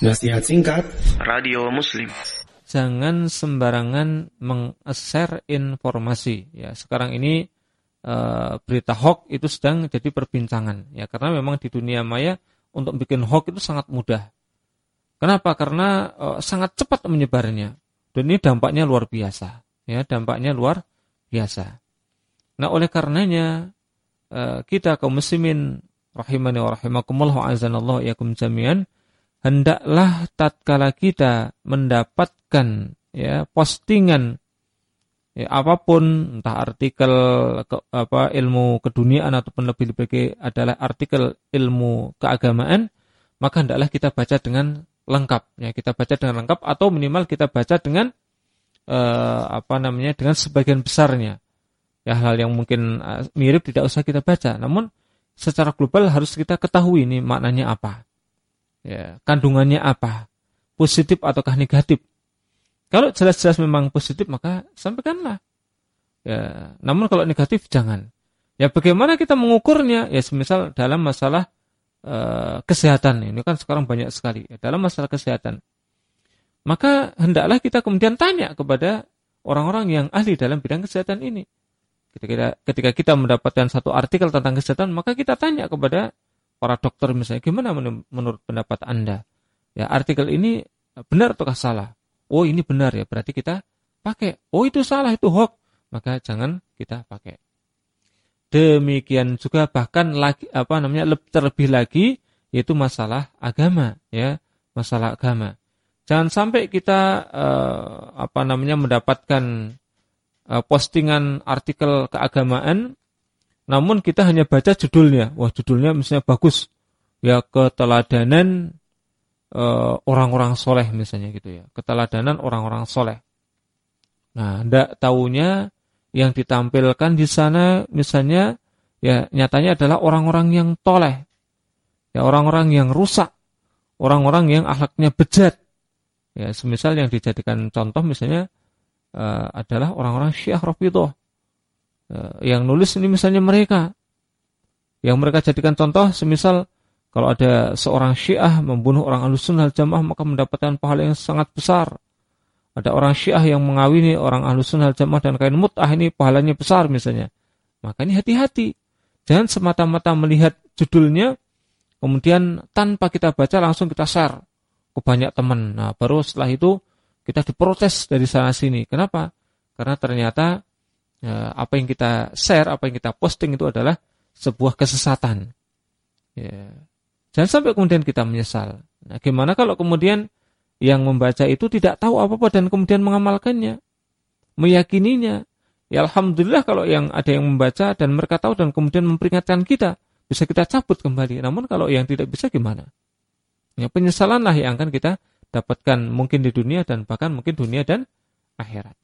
Nasihat singkat Radio Muslim Jangan sembarangan meng-share informasi ya. Sekarang ini e, berita hoax itu sedang jadi perbincangan ya karena memang di dunia maya untuk bikin hoax itu sangat mudah. Kenapa? Karena e, sangat cepat menyebarnya. Dan ini dampaknya luar biasa ya, dampaknya luar biasa. Nah, oleh karenanya e, kita kaum muslimin rahimani wa rahimakumullah azanallahu yakum jami'an hendaklah tatkala kita mendapatkan ya postingan ya, apa pun entah artikel ke, apa ilmu keduniaan ataupun lebih lebih adalah artikel ilmu keagamaan maka hendaklah kita baca dengan lengkap ya kita baca dengan lengkap atau minimal kita baca dengan eh, apa namanya dengan sebagian besarnya. Ya hal yang mungkin eh, mirip tidak usah kita baca namun secara global harus kita ketahui ini maknanya apa ya, kandungannya apa, positif ataukah negatif. Kalau jelas-jelas memang positif maka sampaikanlah. Ya, namun kalau negatif jangan. Ya bagaimana kita mengukurnya? Ya semisal dalam masalah uh, kesehatan ini kan sekarang banyak sekali ya, dalam masalah kesehatan. Maka hendaklah kita kemudian tanya kepada orang-orang yang ahli dalam bidang kesehatan ini. Ketika, ketika kita mendapatkan satu artikel tentang kesehatan, maka kita tanya kepada para dokter misalnya, gimana menurut pendapat Anda? Ya, artikel ini benar ataukah salah? Oh, ini benar ya, berarti kita pakai. Oh, itu salah, itu hoax. Maka jangan kita pakai. Demikian juga bahkan lagi apa namanya terlebih lagi yaitu masalah agama ya, masalah agama. Jangan sampai kita eh, apa namanya mendapatkan eh, postingan artikel keagamaan namun kita hanya baca judulnya. Wah, judulnya misalnya bagus. Ya, keteladanan eh, orang-orang soleh misalnya gitu ya. Keteladanan orang-orang soleh. Nah, hendak tahunya yang ditampilkan di sana misalnya ya nyatanya adalah orang-orang yang toleh. Ya, orang-orang yang rusak. Orang-orang yang akhlaknya bejat. Ya, semisal yang dijadikan contoh misalnya uh, adalah orang-orang Syiah Rafidhah Eh, yang nulis ini misalnya mereka. Yang mereka jadikan contoh semisal kalau ada seorang syiah membunuh orang alusunnah jamaah maka mendapatkan pahala yang sangat besar. Ada orang syiah yang mengawini orang alusunnah jamaah dan kain mut'ah ini pahalanya besar misalnya. Maka ini hati-hati. Jangan semata-mata melihat judulnya kemudian tanpa kita baca langsung kita share ke banyak teman. Nah baru setelah itu kita diprotes dari sana sini. Kenapa? Karena ternyata ya, apa yang kita share, apa yang kita posting itu adalah sebuah kesesatan. Ya. Jangan sampai kemudian kita menyesal. Nah, gimana kalau kemudian yang membaca itu tidak tahu apa-apa dan kemudian mengamalkannya, meyakininya. Ya Alhamdulillah kalau yang ada yang membaca dan mereka tahu dan kemudian memperingatkan kita, bisa kita cabut kembali. Namun kalau yang tidak bisa gimana? Ya, penyesalanlah yang akan kita dapatkan mungkin di dunia dan bahkan mungkin dunia dan akhirat.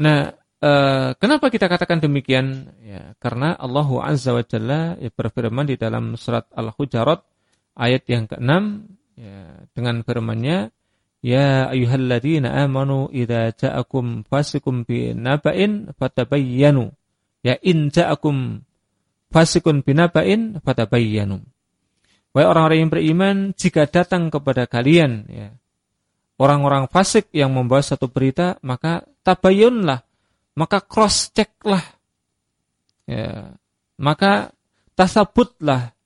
Nah, eh, kenapa kita katakan demikian? Ya, karena Allah Azza wa Jalla ya, berfirman di dalam surat Al-Hujarat ayat yang ke-6 ya, dengan firman-Nya Ya ayyuhalladzina amanu idza ja'akum fasikum binaba'in fatabayyanu. Ya in ja'akum fasikun binaba'in fatabayyanu. Wahai orang-orang yang beriman, jika datang kepada kalian ya, orang-orang fasik yang membawa satu berita, maka tabayunlah, maka cross checklah, ya, maka tasabutlah,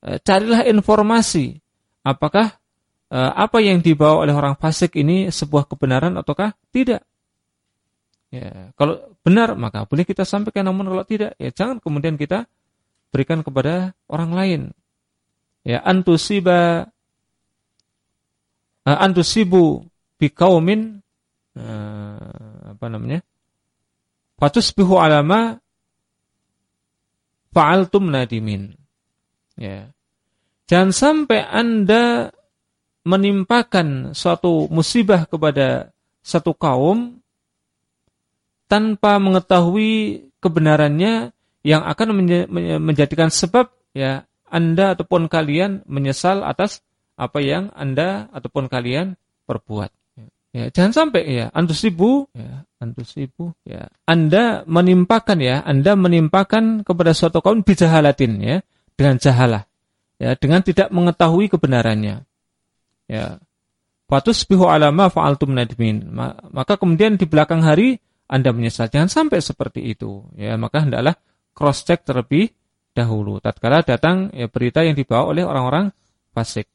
e, carilah informasi, apakah e, apa yang dibawa oleh orang fasik ini sebuah kebenaran ataukah tidak. Ya, kalau benar maka boleh kita sampaikan, namun kalau tidak, ya jangan kemudian kita berikan kepada orang lain. Ya, antusiba uh, antusibu biqaumin uh, apa namanya? Fatusbihu alama fa'altum nadimin. Ya. Jangan sampai Anda menimpakan suatu musibah kepada satu kaum tanpa mengetahui kebenarannya yang akan menjadikan sebab ya Anda ataupun kalian menyesal atas apa yang Anda ataupun kalian perbuat. Ya, jangan sampai ya antusibu ya antusibu ya Anda menimpakan ya Anda menimpakan kepada suatu kaum bijahalatin ya dengan jahalah ya dengan tidak mengetahui kebenarannya. Ya. Fatusbihu ala ma fa'altum nadmin. Maka kemudian di belakang hari Anda menyesal. Jangan sampai seperti itu. Ya, maka hendaklah cross check terlebih dahulu tatkala datang ya, berita yang dibawa oleh orang-orang fasik.